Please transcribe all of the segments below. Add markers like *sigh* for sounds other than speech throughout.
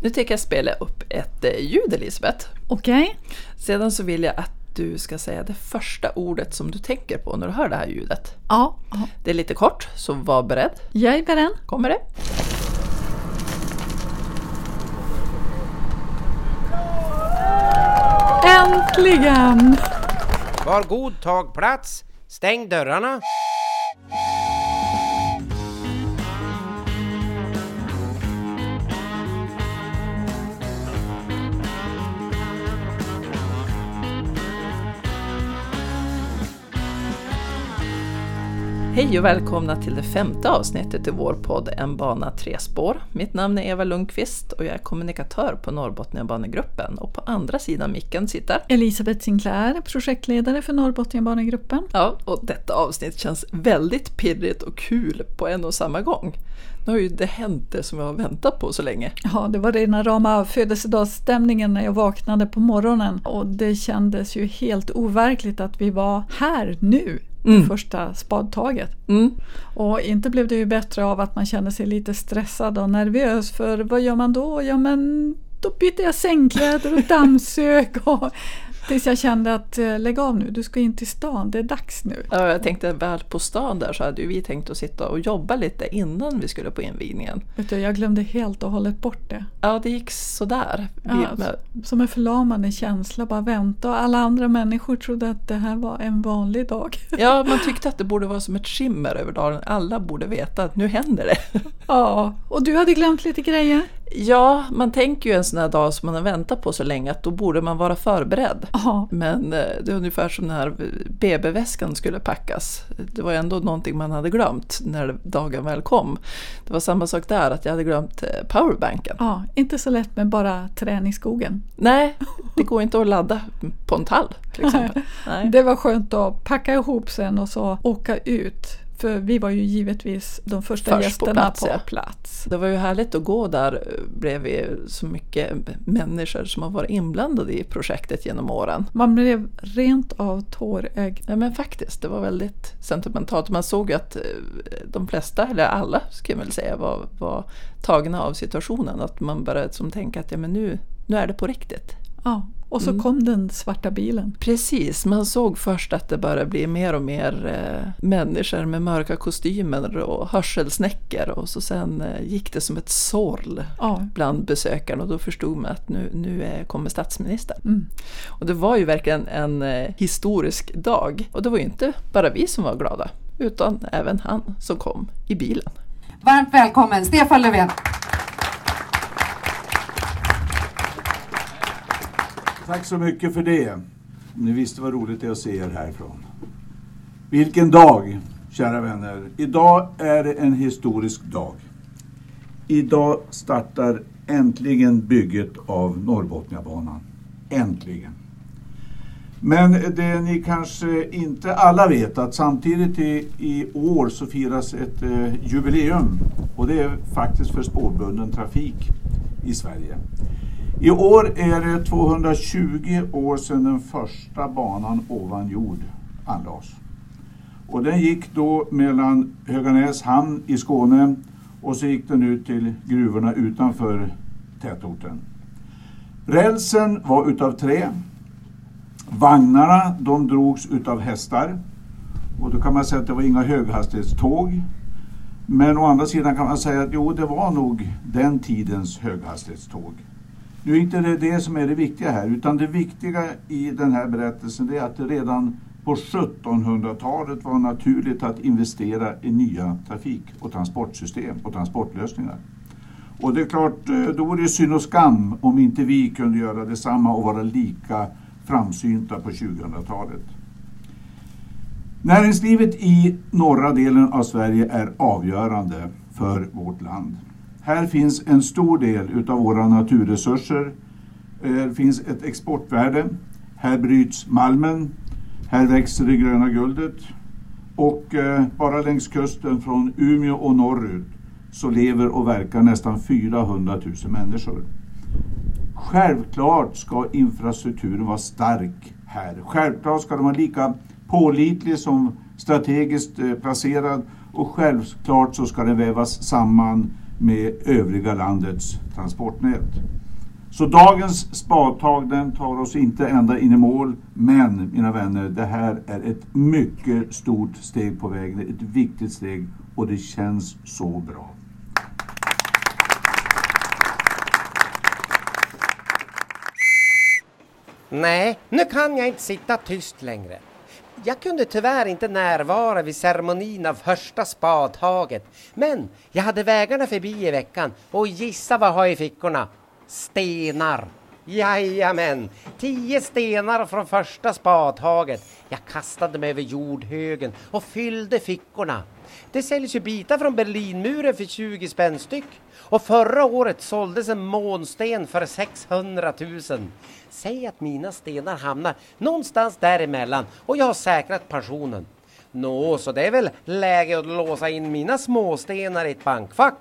Nu tänker jag spela upp ett eh, ljud Elisabeth. Okej. Sedan så vill jag att du ska säga det första ordet som du tänker på när du hör det här ljudet. Ja, ja. Det är lite kort, så var beredd. jag är beredd. Kommer det? Äntligen! Var god tag plats, stäng dörrarna. Hej och välkomna till det femte avsnittet i vår podd En bana tre spår. Mitt namn är Eva Lundqvist och jag är kommunikatör på Norrbotniabanegruppen och på andra sidan micken sitter Elisabeth Sinclair, projektledare för Norrbotniabanegruppen. Ja, och detta avsnitt känns väldigt pirrigt och kul på en och samma gång. Nu har ju det hänt det som jag har väntat på så länge. Ja, det var rena rama födelsedagsstämningen när jag vaknade på morgonen och det kändes ju helt overkligt att vi var här nu. Mm. Första spadtaget. Mm. Och inte blev det ju bättre av att man kände sig lite stressad och nervös för vad gör man då? Ja men då bytte jag sängkläder och dammsög och tills jag kände att eh, lägg av nu, du ska in till stan, det är dags nu. Ja, jag tänkte väl på stan där så hade vi tänkt att sitta och jobba lite innan vi skulle på invigningen. Vet du, jag glömde helt och hållet bort det. Ja, det gick sådär. Vi, Ja, med, Som en förlamande känsla, bara vänta. Och alla andra människor trodde att det här var en vanlig dag. *laughs* ja, man tyckte att det borde vara som ett skimmer över dagen. Alla borde veta att nu händer det. Ja, och du hade glömt lite grejer? Ja, man tänker ju en sån här dag som man har väntat på så länge att då borde man vara förberedd. Ja, Men eh, det är ungefär som när BB-väskan skulle packas. Det var ändå någonting man hade glömt när dagen väl kom. Det var samma sak där, att jag hade glömt eh, powerbanken. ja, inte så lätt med bara träningsskogen. Nej, det går inte att ladda på en tall till exempel. *laughs* Nej. Det var skönt att packa ihop sen och så åka ut. För vi var ju givetvis de första Först på gästerna plats, på plats. Det var ju härligt att gå där bredvid så mycket människor som har varit inblandade i projektet genom åren. Man blev rent av tårögd. Ja men faktiskt, det var väldigt sentimentalt. Man såg ju att eh, de flesta, eller alla ska jag väl säga, var, var tagna av situationen. Att man började som tänka att ja, men nu, nu är det på riktigt. Ja, och så Mm. kom den svarta bilen. Precis, man såg först att det började bli mer och mer eh, människor med mörka kostymer och hörselsnäckor och så sen eh, gick det som ett sorl Ja, bland besökarna och då förstod man att nu, nu eh, kommer statsministern. mm. Och det var ju verkligen en eh, historisk dag och det var ju inte bara vi som var glada utan även han som kom i bilen. Varmt välkommen Stefan Löfven. Tack så mycket för det. Om ni visste vad roligt det är att se er härifrån. Vilken dag, kära vänner. Idag är det en historisk dag. Idag startar äntligen bygget av Norrbotniabanan. Äntligen. Men det ni kanske inte alla vet att samtidigt i, i år så firas ett eh, jubileum och det är faktiskt för spårbunden trafik i Sverige. I år är det 220 år sedan den första banan ovan jord anlades. Och den gick då mellan Höganäs hamn i Skåne och så gick den ut till gruvorna utanför tätorten. Rälsen var utav trä. Vagnarna de drogs utav hästar. Och då kan man säga att det var inga höghastighetståg. Men å andra sidan kan man säga att jo, det var nog den tidens höghastighetståg. Nu är inte det det som är det viktiga här, utan det viktiga i den här berättelsen är att det redan på 1700-talet var naturligt att investera i nya trafik och transportsystem och transportlösningar. Och det är klart, eh, då vore det synd och skam om inte vi kunde göra detsamma och vara lika framsynta på 2000-talet. Näringslivet i norra delen av Sverige är avgörande för vårt land. Här finns en stor del utav våra naturresurser. Här finns ett exportvärde. Här bryts malmen. Här växer det gröna guldet. Och eh, bara längs kusten från Umeå och norrut så lever och verkar nästan 400 000 människor. Självklart ska infrastrukturen vara stark här. Självklart ska den vara lika pålitlig som strategiskt eh, placerad och självklart så ska den vävas samman med övriga landets transportnät. Så dagens spadtag den tar oss inte ända in i mål men mina vänner det här är ett mycket stort steg på vägen, ett viktigt steg och det känns så bra. Nej, nu kan jag inte sitta tyst längre. Jag kunde tyvärr inte närvara vid ceremonin av första spadtaget. Men jag hade vägarna förbi i veckan och gissa vad jag har i fickorna? Stenar. Jajamän, tio stenar från första spadtaget. Jag kastade mig över jordhögen och fyllde fickorna. Det säljs ju bitar från Berlinmuren för 20 spänn styck. Och förra året såldes en månsten för 600 000. Säg att mina stenar hamnar någonstans däremellan och jag har säkrat pensionen. Nå, så det är väl läge att låsa in mina småstenar i ett bankfack.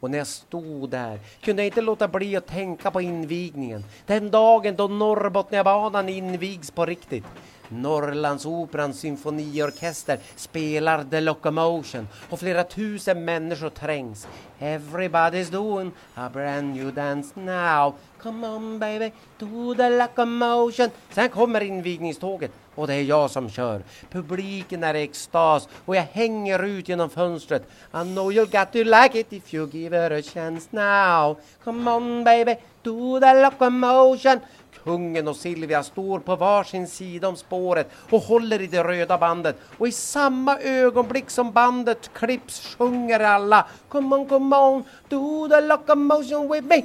Och när jag stod där kunde jag inte låta bli att tänka på invigningen. Den dagen då Norrbotniabanan invigs på riktigt. Norrlandsoperans symfoniorkester spelar The Locomotion och flera tusen människor trängs. Everybody's doing a brand new dance now. Come on baby, do the locomotion. Sen kommer invigningståget och det är jag som kör. Publiken är i extas och jag hänger ut genom fönstret. I know you'll got to like it if you give it a chance now. Come on baby, do the locomotion. Kungen och Silvia står på varsin sida om spåret och håller i det röda bandet och i samma ögonblick som bandet klipps sjunger alla Come on, come on, do the locomotion with me.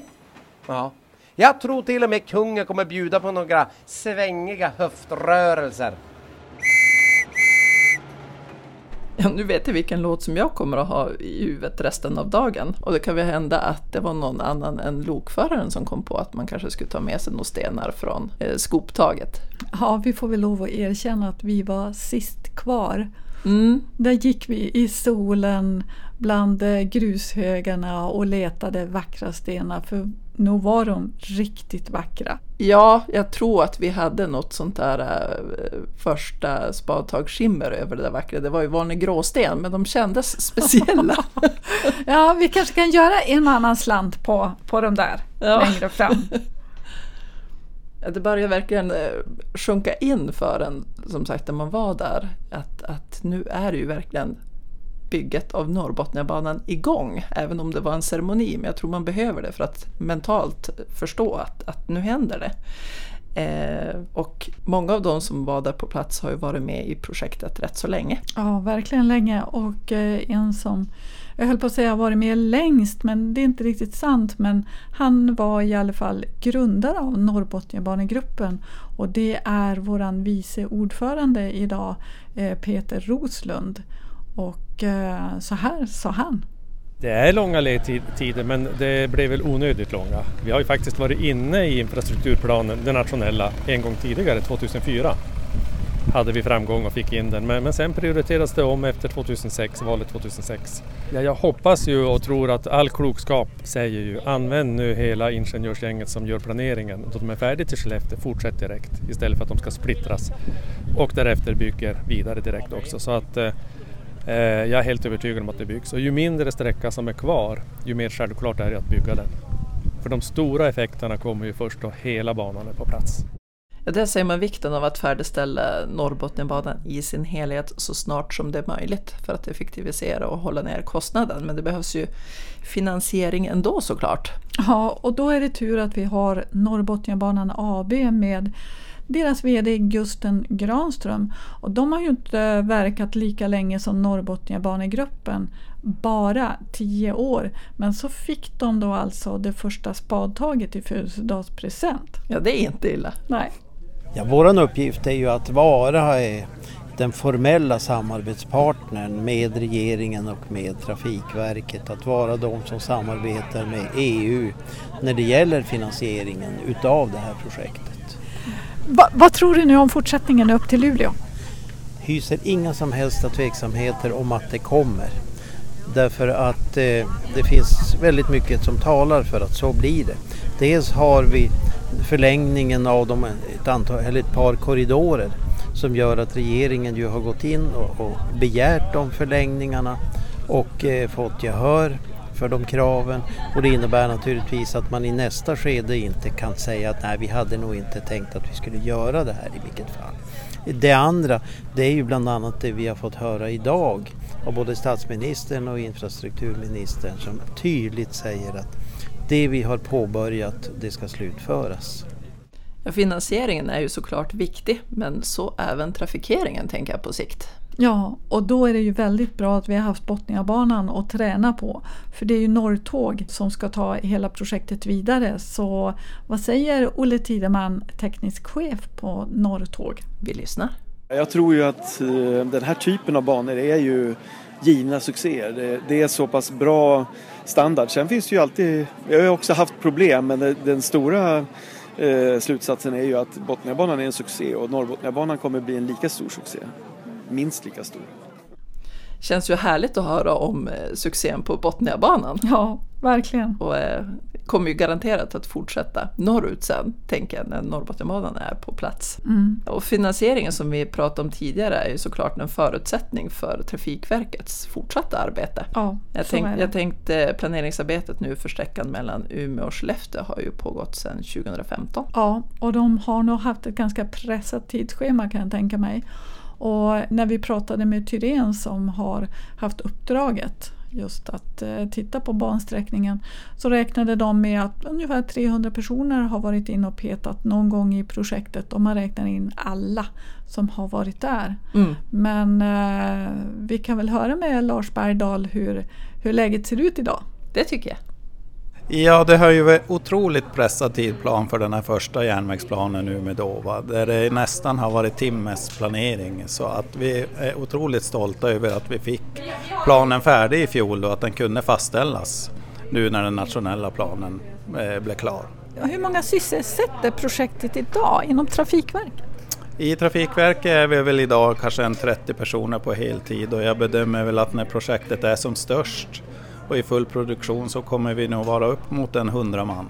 Ja, jag tror till och med kungen kommer bjuda på några svängiga höftrörelser. Ja, nu vet jag vilken låt som jag kommer att ha i huvudet resten av dagen. Och det kan väl hända att det var någon annan än lokföraren som kom på att man kanske skulle ta med sig några stenar från eh, skoptaget. Ja, vi får väl lov att erkänna att vi var sist kvar. Mm. Där gick vi i solen bland eh, grushögarna och letade vackra stenar för nog var de riktigt vackra. Ja, jag tror att vi hade något sånt där äh, första spadtagsskimmer över det där vackra. Det var ju vanlig gråsten, men de kändes *laughs* speciella. *laughs* ja, vi kanske kan göra en annan slant på, på de där Ja. längre fram. *laughs* Det börjar verkligen eh, sjunka in för en, som sagt, när man var där, att, att nu är det ju verkligen bygget av Norrbotniabanan igång, även om det var en ceremoni. Men jag tror man behöver det för att mentalt förstå att, att nu händer det. Eh, och många av de som var där på plats har ju varit med i projektet rätt så länge. Ja, verkligen länge. Och eh, en som, jag höll på att säga har varit med längst, men det är inte riktigt sant. Men han var i alla fall grundare av Norrbotniabanegruppen och det är våran vice ordförande idag, eh, Peter Roslund. Och och eh, så här sa han. Det är långa ledtider men det blev väl onödigt långa. Vi har ju faktiskt varit inne i infrastrukturplanen, den nationella, en gång tidigare, 2004. Hade vi framgång och fick in den men, men sen prioriterades det om efter 2006, valet 2006. Ja, jag hoppas ju och tror att all klokskap säger ju använd nu hela ingenjörsgänget som gör planeringen. Då de är färdiga till Skellefteå, fortsätt direkt istället för att de ska splittras och därefter bygger vidare direkt också. Så att Eh, jag är helt övertygad om att det byggs och ju mindre sträcka som är kvar ju mer självklart är det att bygga den. För de stora effekterna kommer ju först då hela banan är på plats. Ja, där ser man vikten av att färdigställa Norrbotniabanan i sin helhet så snart som det är möjligt för att effektivisera och hålla ner kostnaden. Men det behövs ju finansiering ändå såklart. Ja, och då är det tur att vi har Norrbotniabanan AB med deras VD Gusten Granström. Och de har ju inte verkat lika länge som Norrbotniabanegruppen, bara tio år. Men så fick de då alltså det första spadtaget i födelsedagspresent. Ja, det är inte illa. Nej. Ja, vår uppgift är ju att vara eh, den formella samarbetspartnern med regeringen och med Trafikverket. Att vara de som samarbetar med EU när det gäller finansieringen utav det här projektet. Va, vad tror du nu om fortsättningen upp till Luleå? Hyser inga som helst tveksamheter om att det kommer. Därför att eh, det finns väldigt mycket som talar för att så blir det. Dels har vi förlängningen av de, ett, antal, eller ett par korridorer som gör att regeringen ju har gått in och, och begärt de förlängningarna och eh, fått gehör för de kraven och det innebär naturligtvis att man i nästa skede inte kan säga att nej vi hade nog inte tänkt att vi skulle göra det här i vilket fall. Det andra, det är ju bland annat det vi har fått höra idag av både statsministern och infrastrukturministern som tydligt säger att det vi har påbörjat, det ska slutföras. Ja, finansieringen är ju såklart viktig, men så även trafikeringen tänker jag på sikt. Ja, och då är det ju väldigt bra att vi har haft Botniabanan att träna på. För det är ju Norrtåg som ska ta hela projektet vidare. Så vad säger Olle Tideman, teknisk chef på Norrtåg? Vi lyssnar. Jag tror ju att eh, den här typen av banor är ju givna succéer. Det, är så pass bra standard. Sen finns det ju alltid, vi har också haft problem men den stora eh, slutsatsen är ju att Botniabanan är en succé och Norrbotniabanan kommer bli en lika stor succé minst lika stor. Känns ju härligt att höra om eh, succén på Botniabanan. Ja, verkligen. Och eh, kommer ju garanterat att fortsätta norrut sen, tänker jag, när Norrbotniabanan är på plats. Mm. Och finansieringen som vi pratade om tidigare är ju såklart en förutsättning för Trafikverkets fortsatta arbete. Ja, jag, tänk, jag tänkte planeringsarbetet nu för sträckan mellan Umeå och Skellefteå har ju pågått sedan 2015. Ja, och de har nog haft ett ganska pressat tidsschema kan jag tänka mig. Och när vi pratade med Tyren som har haft uppdraget just att eh, titta på bansträckningen så räknade de med att ungefär 300 personer har varit inne och petat någon gång i projektet om man räknar in alla som har varit där. Mm. Men eh, vi kan väl höra med Lars Bergdahl hur, hur läget ser ut idag. Det tycker jag. Ja, det har ju varit otroligt pressad tidplan för den här första järnvägsplanen nu med Dova, där det nästan har varit timmes planering. Så att vi är otroligt stolta över att vi fick planen färdig i fjol och att den kunde fastställas nu när den nationella planen eh, blev klar. Hur många sysselsätter projektet idag inom Trafikverket? I Trafikverket är vi väl idag kanske en 30 personer på heltid och jag bedömer väl att när projektet är som störst och i full produktion så kommer vi nog vara upp mot en 100 man.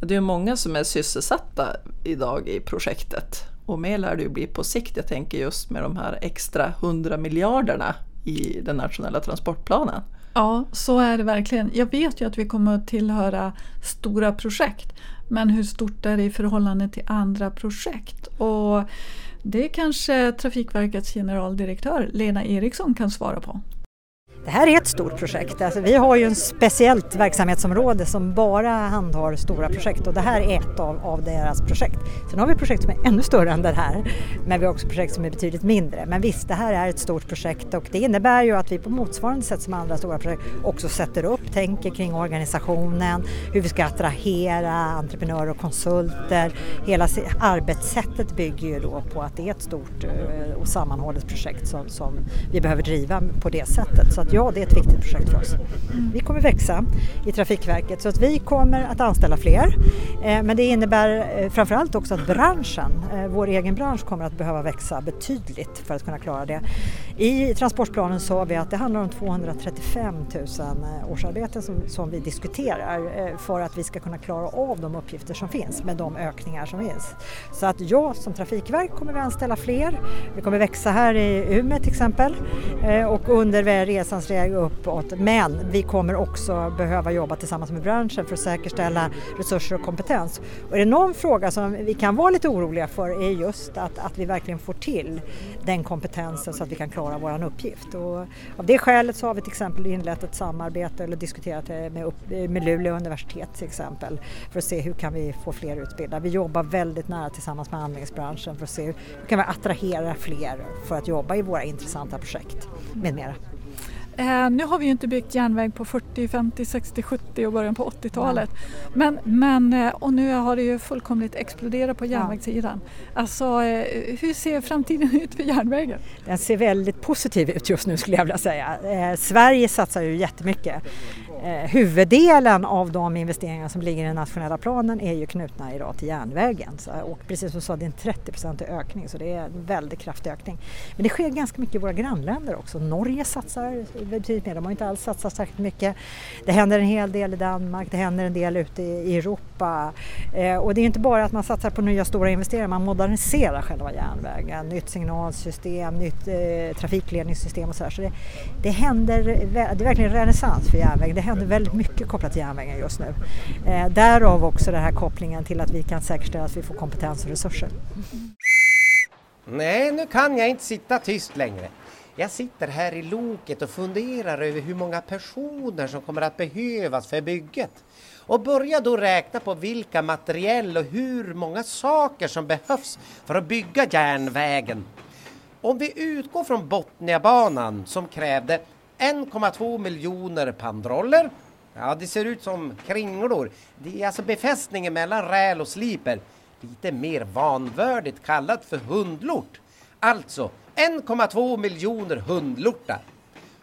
Det är många som är sysselsatta idag i projektet och mer lär det ju bli på sikt. Jag tänker just med de här extra 100 miljarderna i den nationella transportplanen. Ja, så är det verkligen. Jag vet ju att vi kommer att tillhöra stora projekt. Men hur stort är det i förhållande till andra projekt? Och det kanske Trafikverkets generaldirektör Lena Eriksson kan svara på. Det här är ett stort projekt. Alltså, vi har ju ett speciellt verksamhetsområde som bara handhar stora projekt och det här är ett av, av deras projekt. Sen har vi projekt som är ännu större än det här men vi har också projekt som är betydligt mindre. Men visst, det här är ett stort projekt och det innebär ju att vi på motsvarande sätt som andra stora projekt också sätter upp, tänker kring organisationen, hur vi ska attrahera entreprenörer och konsulter. Hela arbetssättet bygger ju då på att det är ett stort eh, och sammanhållet projekt som, som vi behöver driva på det sättet. Så att ja, det är ett viktigt projekt för oss. Vi kommer växa i Trafikverket så att vi kommer att anställa fler. Eh, men det innebär eh, framförallt också att branschen, eh, vår egen bransch, kommer att behöva växa betydligt för att kunna klara det. I transportplanen sa vi att det handlar om 235 000 eh, årsarbeten som, som vi diskuterar eh, för att vi ska kunna klara av de uppgifter som finns med de ökningar som finns. Så att jag som Trafikverk kommer vi anställa fler. Vi kommer växa här i Umeå till exempel eh, och under resans väg uppåt men vi kommer också behöva jobba tillsammans med branschen för att säkerställa resurser och kompetens. Och är det någon fråga som vi kan vara lite oroliga för är just att, att vi verkligen får till den kompetensen så att vi kan klara vår uppgift. Och av det skälet så har vi till exempel inlett ett samarbete eller diskuterat med, med Luleå universitet till exempel för att se hur kan vi få fler utbildade. Vi jobbar väldigt nära tillsammans med anläggningsbranschen för att se hur kan vi attrahera fler för att jobba i våra intressanta projekt med mera. Eh, nu har vi ju inte byggt järnväg på 40, 50, 60, 70 och början på 80-talet. Men, men, eh, och nu har det ju fullkomligt exploderat på järnvägssidan. Alltså, eh, hur ser framtiden *laughs* ut för järnvägen? Den ser väldigt positiv ut just nu skulle jag vilja säga. Eh, Sverige satsar ju jättemycket Eh, huvuddelen av de investeringar som ligger i den nationella planen är ju knutna idag till järnvägen. Så, och precis som du sa, det är en 30% ökning så det är en väldigt kraftig ökning. Men det sker ganska mycket i våra grannländer också. Norge satsar betydligt mer, de har inte alls satsat särskilt mycket. Det händer en hel del i Danmark, det händer en del ute i Europa. Eh, och det är inte bara att man satsar på nya stora investeringar, man moderniserar själva järnvägen. Nytt signalsystem, nytt eh, trafikledningssystem och sådär. Så det, det händer, det är verkligen renässans för järnvägen. Händer väldigt mycket kopplat till järnvägen just nu. Eh, därav också den här kopplingen till att vi kan säkerställa att vi får kompetens och resurser. Nej, nu kan jag inte sitta tyst längre. Jag sitter här i loket och funderar över hur många personer som kommer att behövas för bygget. Och börjar då räkna på vilka materiell och hur många saker som behövs för att bygga järnvägen. Om vi utgår från Botniabanan som krävde 1,2 miljoner pandroller. Ja, det ser ut som kringlor. Det är alltså befästningen mellan räl och sliper. Lite mer vanvördigt kallat för hundlort. Alltså 1,2 miljoner hundlortar.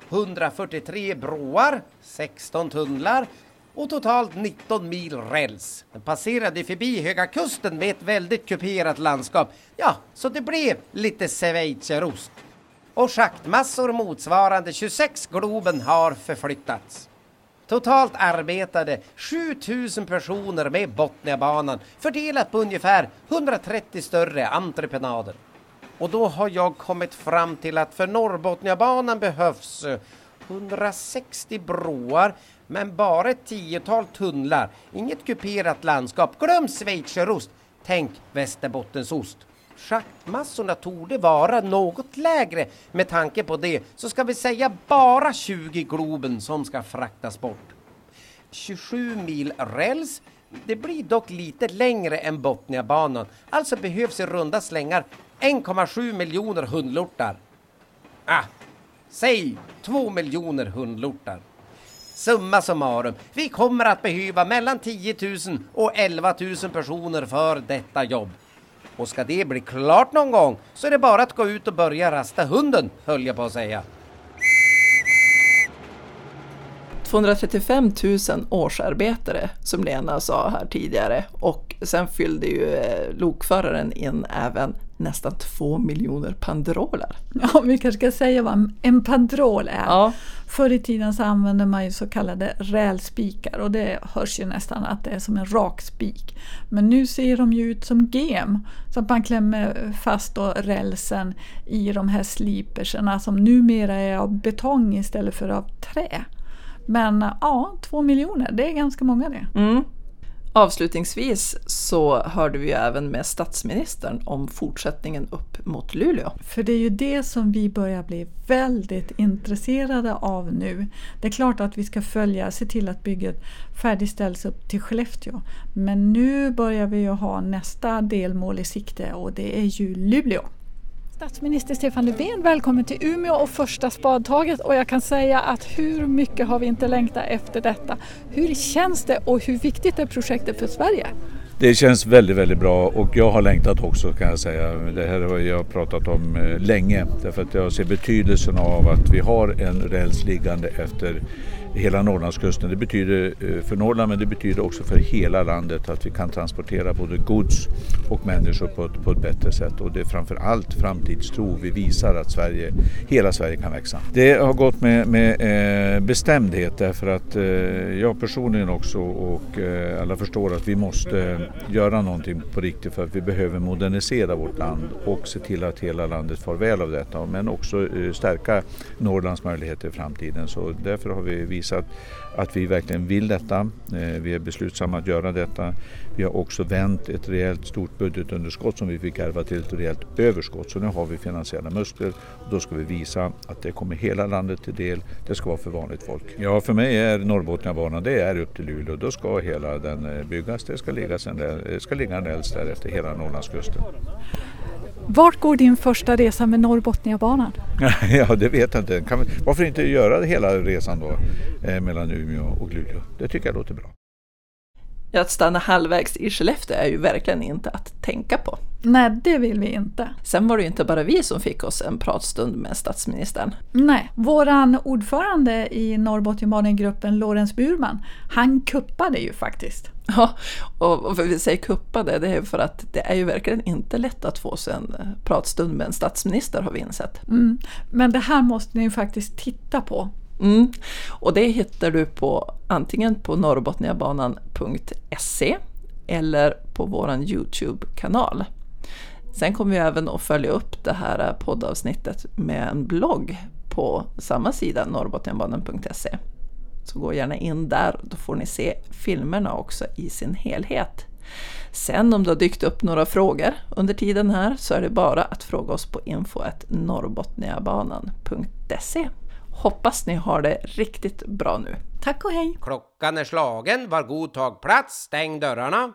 143 broar, 16 tunnlar och totalt 19 mil räls. Den passerade förbi Höga Kusten med ett väldigt kuperat landskap. Ja, så det blev lite schweizerost. Och schaktmassor motsvarande 26 Globen har förflyttats. Totalt arbetade 7000 personer med Botniabanan fördelat på ungefär 130 större entreprenader. Och då har jag kommit fram till att för Norrbotniabanan behövs eh, 160 broar men bara ett tiotal tunnlar. Inget kuperat landskap. Glöm schweizerost. Tänk västerbottensost. Schaktmassorna torde vara något lägre med tanke på det. Så ska vi säga bara 20 Globen som ska fraktas bort. 27 mil räls. Det blir dock lite längre än Botniabanan. Alltså behövs i runda slängar 1,7 miljoner hundlortar. Ah, säg 2 miljoner hundlortar. Summa summarum, vi kommer att behöva mellan 10 000 och 11 000 personer för detta jobb. Och ska det bli klart någon gång så är det bara att gå ut och börja rasta hunden, höll jag på att säga. 235 000 årsarbetare som Lena sa här tidigare och sen fyllde ju eh, lokföraren in även nästan två miljoner pandroler. Ja, vi kanske ska säga vad en pandrol är. Ja. Förr i tiden så använde man ju så kallade rälspikar och det hörs ju nästan att det är som en rak spik. Men nu ser de ju ut som gem, så att man klämmer fast då rälsen i de här sliperserna som numera är av betong istället för av trä. Men ja, två miljoner, det är ganska många det. Mm. Avslutningsvis så hörde vi även med statsministern om fortsättningen upp mot Luleå. För det är ju det som vi börjar bli väldigt intresserade av nu. Det är klart att vi ska följa, se till att bygget färdigställs upp till Skellefteå. Men nu börjar vi ju ha nästa delmål i sikte och det är ju Luleå. Statsminister Stefan Löfven, välkommen till Umeå och första spadtaget och jag kan säga att hur mycket har vi inte längtat efter detta? Hur känns det och hur viktigt är projektet för Sverige? Det känns väldigt, väldigt bra och jag har längtat också kan jag säga. Det här har jag pratat om eh, länge därför att jag ser betydelsen av att vi har en räls liggande efter hela Norrlandskusten. Det betyder eh, för Norrland men det betyder också för hela landet att vi kan transportera både gods och människor på ett, på ett bättre sätt och det är framför allt framtidstro vi visar att Sverige, hela Sverige kan växa. Det har gått med, med eh, bestämdhet därför att eh, jag personligen också och eh, alla förstår att vi måste göra någonting på riktigt för att vi behöver modernisera vårt land och se till att hela landet får väl av detta men också eh, stärka Norrlands möjligheter i framtiden. Så därför har vi visa att vi verkligen vill detta. Eh, vi är beslutsamma att göra detta. Vi har också vänt ett rejält stort budgetunderskott som vi fick ärva till ett rejält överskott. Så nu har vi finansiella muskler och då ska vi visa att det kommer hela landet till del. Det ska vara för vanligt folk. Ja, för mig är Norrbotniabanan, det är upp till Luleå. Då ska hela den eh, byggas. Det ska ligga, sen eh, ska ligga en räls där efter hela Norrlandskusten. Vart går din första resa med Norrbotniabanan? *laughs* ja, det vet jag inte. Kan, varför inte göra hela resan då eh, mellan Umeå och Luleå? Det tycker jag låter bra. Ja, att stanna halvvägs i Skellefteå är ju verkligen inte att tänka på. Nej, det vill vi inte. Sen var det ju inte bara vi som fick oss en pratstund med statsministern. Nej, våran ordförande i Norrbotniabanegruppen, Lorenz Burman, han kuppade ju faktiskt. *laughs* Ja, och varför vi säger kuppade, det är för att det är ju verkligen inte lätt att få sig en pratstund med en statsminister har vi insett. Mm. Men det här måste ni ju faktiskt titta på. Mm. Och det hittar du på antingen på norrbotniabanan.se eller på vår Youtube-kanal. Sen kommer vi även att följa upp det här poddavsnittet med en blogg på samma sida, norrbotniabanan.se. Så gå gärna in där, då får ni se filmerna också i sin helhet. Sen om det har dykt upp några frågor under tiden här så är det bara att fråga oss på info.norrbotniabanan.se. Hoppas ni har det riktigt bra nu. Tack och hej! Klockan är slagen, var god tag plats, stäng dörrarna.